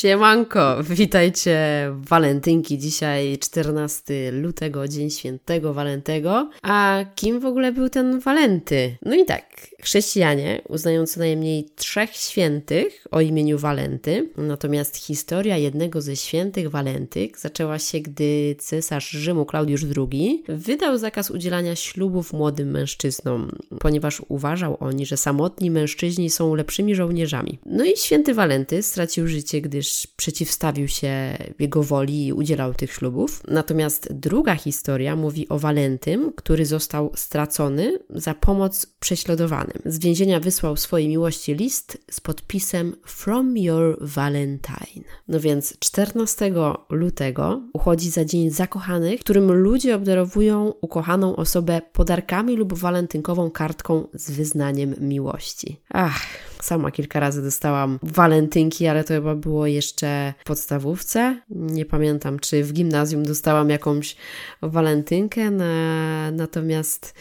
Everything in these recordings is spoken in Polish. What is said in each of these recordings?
Siemanko, witajcie walentynki. Dzisiaj 14 lutego, dzień świętego Walentego. A kim w ogóle był ten Walenty? No i tak, chrześcijanie uznają co najmniej trzech świętych o imieniu Walenty, natomiast historia jednego ze świętych Walentyk zaczęła się, gdy cesarz Rzymu Klaudiusz II wydał zakaz udzielania ślubów młodym mężczyznom, ponieważ uważał oni, że samotni mężczyźni są lepszymi żołnierzami. No i święty Walenty stracił życie, gdyż przeciwstawił się jego woli i udzielał tych ślubów. Natomiast druga historia mówi o Walentym, który został stracony za pomoc prześladowanym. Z więzienia wysłał swojej miłości list z podpisem From Your Valentine. No więc 14 lutego uchodzi za Dzień Zakochanych, którym ludzie obdarowują ukochaną osobę podarkami lub walentynkową kartką z wyznaniem miłości. Ach, sama kilka razy dostałam walentynki, ale to chyba było jeszcze w podstawówce. Nie pamiętam, czy w gimnazjum dostałam jakąś walentynkę, na, natomiast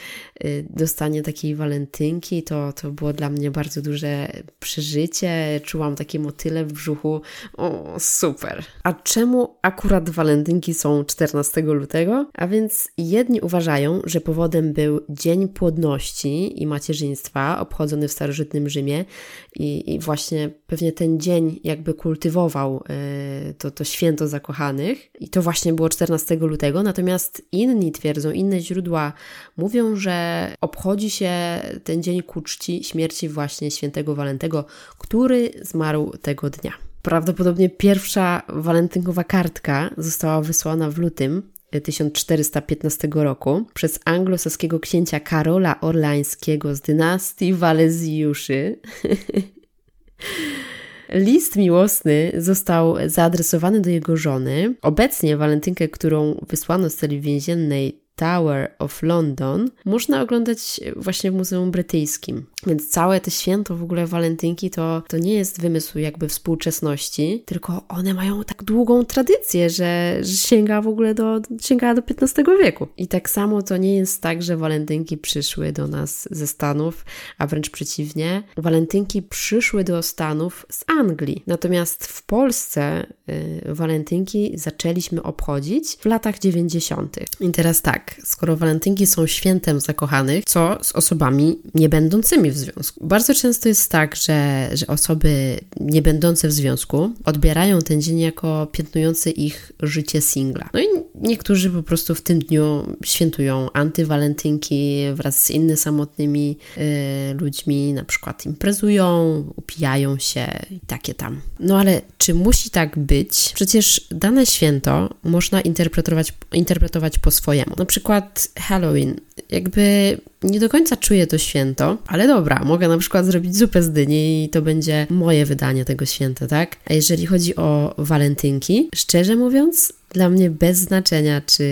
y, dostanie takiej walentynki to, to było dla mnie bardzo duże przeżycie. Czułam takie motyle w brzuchu. O, super. A czemu akurat walentynki są 14 lutego? A więc jedni uważają, że powodem był Dzień Płodności i Macierzyństwa, obchodzony w starożytnym Rzymie, i, i właśnie pewnie ten dzień jakby kultywował y, to, to święto zakochanych. I to właśnie było 14 lutego, natomiast inni twierdzą, inne źródła mówią, że obchodzi się ten dzień ku czci śmierci właśnie świętego Walentego, który zmarł tego dnia. Prawdopodobnie pierwsza walentynkowa kartka została wysłana w lutym 1415 roku przez anglosaskiego księcia Karola Orlańskiego z dynastii Walezjuszy. List miłosny został zaadresowany do jego żony. Obecnie walentynkę, którą wysłano z celi więziennej Tower of London można oglądać właśnie w Muzeum Brytyjskim. Więc całe te święto w ogóle walentynki to, to nie jest wymysł jakby współczesności, tylko one mają tak długą tradycję, że, że sięga w ogóle do, sięga do XV wieku. I tak samo to nie jest tak, że walentynki przyszły do nas ze Stanów, a wręcz przeciwnie. Walentynki przyszły do Stanów z Anglii. Natomiast w Polsce y, walentynki zaczęliśmy obchodzić w latach 90. I teraz tak, skoro walentynki są świętem zakochanych, co z osobami nie będącymi w związku? Bardzo często jest tak, że, że osoby nie będące w związku odbierają ten dzień jako piętnujący ich życie singla. No i niektórzy po prostu w tym dniu świętują antywalentynki wraz z innymi samotnymi y, ludźmi, na przykład imprezują, upijają się i takie tam. No ale czy musi tak być? Przecież dane święto można interpretować, interpretować po swojemu. Na przykład Halloween. Jakby nie do końca czuję to święto, ale dobra, mogę na przykład zrobić zupę z dyni i to będzie moje wydanie tego święta, tak? A jeżeli chodzi o walentynki, szczerze mówiąc, dla mnie bez znaczenia, czy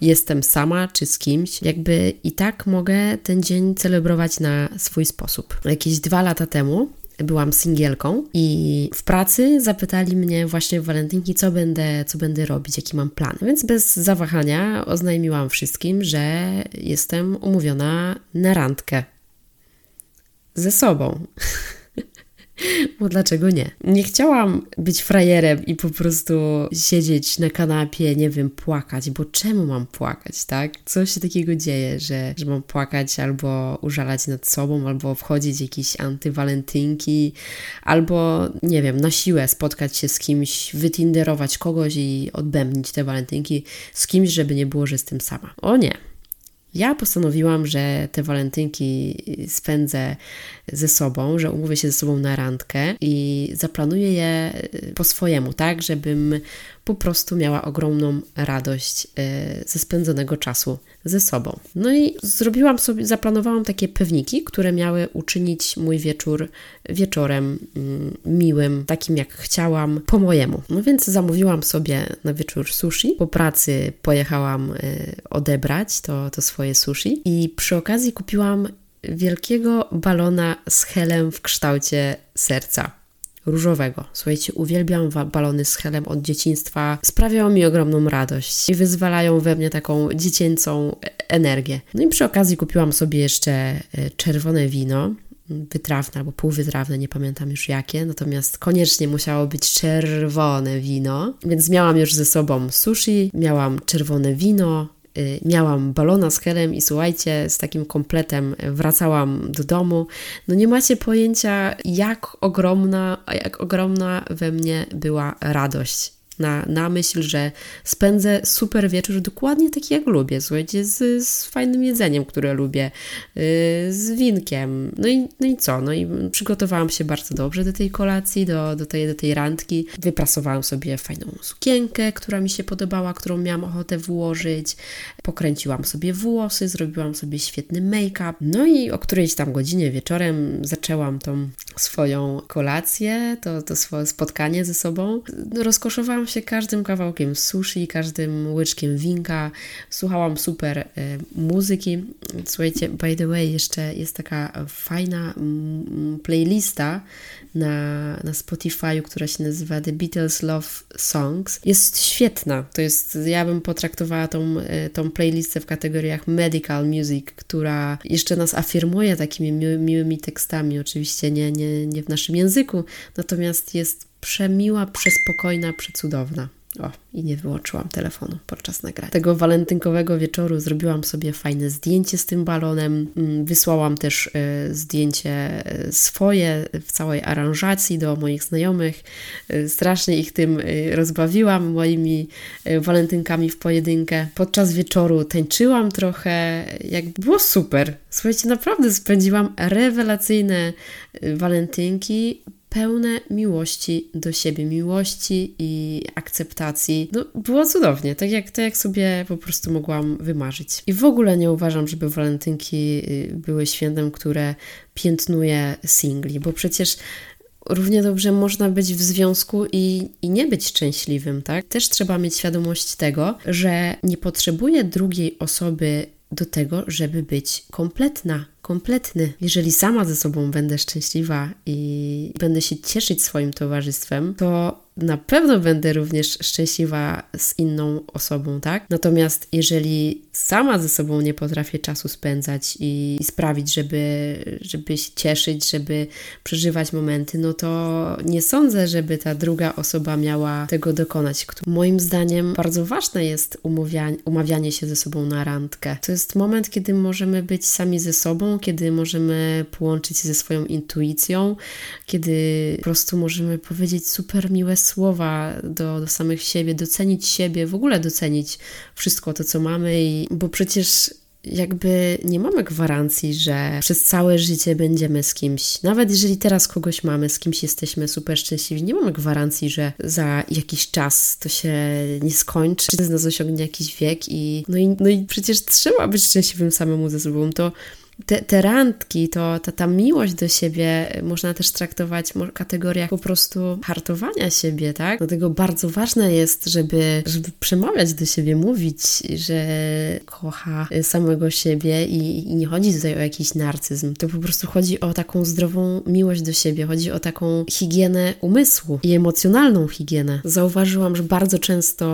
jestem sama, czy z kimś, jakby i tak mogę ten dzień celebrować na swój sposób. Jakieś dwa lata temu byłam singielką i w pracy zapytali mnie właśnie w walentynki, co będę, co będę robić, jaki mam plan. Więc bez zawahania oznajmiłam wszystkim, że jestem umówiona na randkę ze sobą. Bo dlaczego nie? Nie chciałam być frajerem i po prostu siedzieć na kanapie, nie wiem, płakać, bo czemu mam płakać, tak? Co się takiego dzieje, że, że mam płakać albo użalać nad sobą, albo wchodzić jakieś antywalentynki, albo, nie wiem, na siłę spotkać się z kimś, wytinderować kogoś i odbębnić te walentynki z kimś, żeby nie było, że jestem sama. O nie, ja postanowiłam, że te walentynki spędzę ze sobą, że umówię się ze sobą na randkę i zaplanuję je po swojemu, tak, żebym po prostu miała ogromną radość e, ze spędzonego czasu ze sobą. No i zrobiłam sobie, zaplanowałam takie pewniki, które miały uczynić mój wieczór wieczorem mm, miłym, takim jak chciałam, po mojemu. No więc zamówiłam sobie na wieczór sushi. Po pracy pojechałam e, odebrać to, to swoje sushi i przy okazji kupiłam wielkiego balona z helem w kształcie serca różowego. Słuchajcie, uwielbiam balony z helem od dzieciństwa. Sprawiają mi ogromną radość i wyzwalają we mnie taką dziecięcą energię. No i przy okazji kupiłam sobie jeszcze e, czerwone wino wytrawne albo półwytrawne, nie pamiętam już jakie, natomiast koniecznie musiało być czerwone wino, więc miałam już ze sobą sushi, miałam czerwone wino, miałam balona z helem i słuchajcie, z takim kompletem wracałam do domu. No nie macie pojęcia, jak ogromna, jak ogromna we mnie była radość na, na myśl, że spędzę super wieczór dokładnie taki jak lubię, słuchajcie, z, z fajnym jedzeniem, które lubię, yy, z winkiem. No i, no i co? No i przygotowałam się bardzo dobrze do tej kolacji, do, do, tej, do tej randki. Wyprasowałam sobie fajną sukienkę, która mi się podobała, którą miałam ochotę włożyć. Pokręciłam sobie włosy, zrobiłam sobie świetny make-up. No i o którejś tam godzinie wieczorem zaczęłam tą swoją kolację, to, to swoje spotkanie ze sobą. Rozkoszowałam się każdym kawałkiem sushi, każdym łyczkiem winka. Słuchałam super y, muzyki. Słuchajcie, by the way, jeszcze jest taka fajna playlista na, na Spotify, która się nazywa The Beatles Love Songs. Jest świetna. To jest, ja bym potraktowała tą, y, tą playlistę w kategoriach medical music, która jeszcze nas afirmuje takimi miły, miłymi tekstami. Oczywiście nie, nie, nie w naszym języku, natomiast jest przemiła, przespokojna, przecudowna. O, i nie wyłączyłam telefonu podczas nagrania. Tego walentynkowego wieczoru zrobiłam sobie fajne zdjęcie z tym balonem. Mm, wysłałam też y, zdjęcie y, swoje w całej aranżacji do moich znajomych. Y, strasznie ich tym rozbawiłam, moimi walentynkami w pojedynkę. Podczas wieczoru tańczyłam trochę, jak było super. Słuchajcie, naprawdę spędziłam rewelacyjne walentynki pełne miłości do siebie, miłości i akceptacji. No, było cudownie, tak jak, tak jak sobie po prostu mogłam wymarzyć. I w ogóle nie uważam, żeby walentynki y, były świętem, które piętnuje singli, bo przecież równie dobrze można być w związku i, i nie być szczęśliwym, tak? Też trzeba mieć świadomość tego, że nie potrzebuje drugiej osoby do tego, żeby być kompletna, kompletny. Jeżeli sama ze sobą będę szczęśliwa i będę się cieszyć swoim towarzystwem, to na pewno będę również szczęśliwa z inną osobą, tak? Natomiast jeżeli sama ze sobą nie potrafię czasu spędzać i, sprawić, żeby, żeby się cieszyć, żeby przeżywać momenty, no to nie sądzę, żeby ta druga osoba miała tego dokonać. Moim zdaniem bardzo ważne jest umawianie, umawianie się ze sobą na randkę. To jest moment, kiedy możemy być sami ze sobą, kiedy możemy połączyć się ze swoją intuicją, kiedy po prostu możemy powiedzieć super miłe słowa do, do samych siebie, docenić siebie, w ogóle docenić wszystko to, co mamy, i, bo przecież jakby nie mamy gwarancji, że przez całe życie będziemy z kimś. Nawet jeżeli teraz kogoś mamy, z kimś jesteśmy super szczęśliwi, nie mamy gwarancji, że za jakiś czas to się nie skończy, że z nas osiągnie jakiś wiek i no, i no i przecież trzeba być szczęśliwym samemu ze sobą. To te, te randki, to ta, ta miłość do siebie można też traktować w kategoriach po prostu hartowania siebie, tak? Dlatego bardzo ważne jest, żeby, żeby przemawiać do siebie, mówić, że kocha samego siebie i, i nie chodzi tutaj o jakiś narcyzm. To po prostu chodzi o taką zdrową miłość do siebie, chodzi o taką higienę umysłu i emocjonalną higienę. Zauważyłam, że bardzo często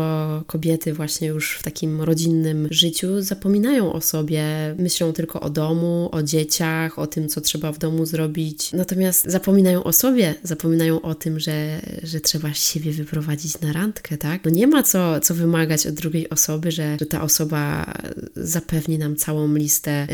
kobiety właśnie już w takim rodzinnym życiu zapominają o sobie, myślą tylko o domu, o dzieciach, o tym, co trzeba w domu zrobić. Natomiast zapominają o sobie, zapominają o tym, że, że trzeba siebie wyprowadzić na randkę, tak? No nie ma co, co wymagać od drugiej osoby, że, że ta osoba zapewni nam całą listę e,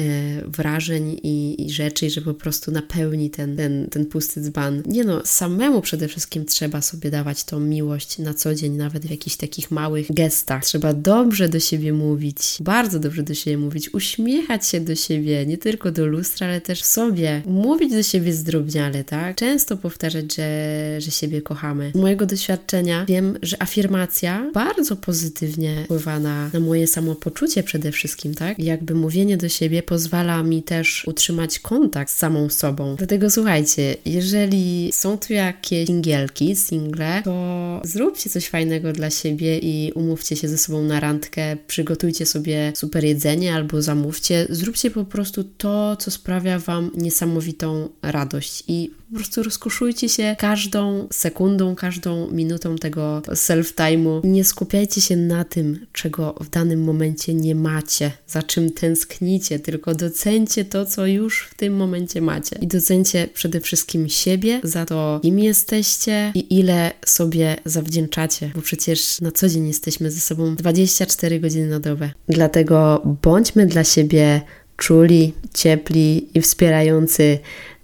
wrażeń i, i rzeczy, że po prostu napełni ten, ten, ten pusty dzban. Nie no, samemu przede wszystkim trzeba sobie dawać tą miłość na co dzień, nawet w jakichś takich małych gestach. Trzeba dobrze do siebie mówić, bardzo dobrze do siebie mówić, uśmiechać się do siebie, nie tylko do lustra, ale też sobie. Mówić do siebie zdrobniale, tak? Często powtarzać, że, że siebie kochamy. Z mojego doświadczenia wiem, że afirmacja bardzo pozytywnie wpływa na, na moje samopoczucie przede wszystkim, tak? Jakby mówienie do siebie pozwala mi też utrzymać kontakt z samą sobą. Dlatego słuchajcie, jeżeli są tu jakieś singielki, single, to zróbcie coś fajnego dla siebie i umówcie się ze sobą na randkę, przygotujcie sobie super jedzenie albo zamówcie, zróbcie po prostu to, co sprawia Wam niesamowitą radość i po prostu rozkoszujcie się każdą sekundą, każdą minutą tego self-time'u. Nie skupiajcie się na tym, czego w danym momencie nie macie, za czym tęsknicie, tylko docencie to, co już w tym momencie macie. I docencie przede wszystkim siebie za to, kim jesteście i ile sobie zawdzięczacie, bo przecież na co dzień jesteśmy ze sobą 24 godziny na dobę. Dlatego bądźmy dla siebie czuli, ciepli i wspierający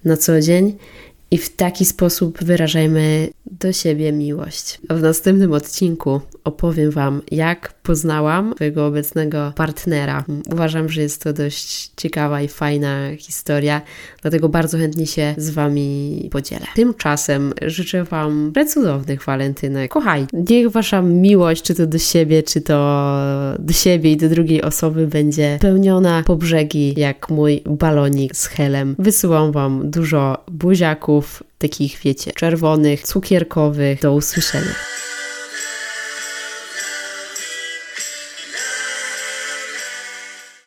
na co dzień i w taki sposób wyrażajmy do siebie miłość. A w następnym odcinku opowiem Wam, jak poznałam swojego obecnego partnera. Uważam, że jest to dość ciekawa i fajna historia, dlatego bardzo chętnie się z Wami podzielę. Tymczasem życzę Wam precudownych walentynek. Kochaj, niech Wasza miłość, czy to do siebie, czy to do siebie i do drugiej osoby, będzie pełniona po brzegi, jak mój balonik z helem. Wysyłam Wam dużo buziaków, takich wiecie, czerwonych, cukierkowych. Do usłyszenia.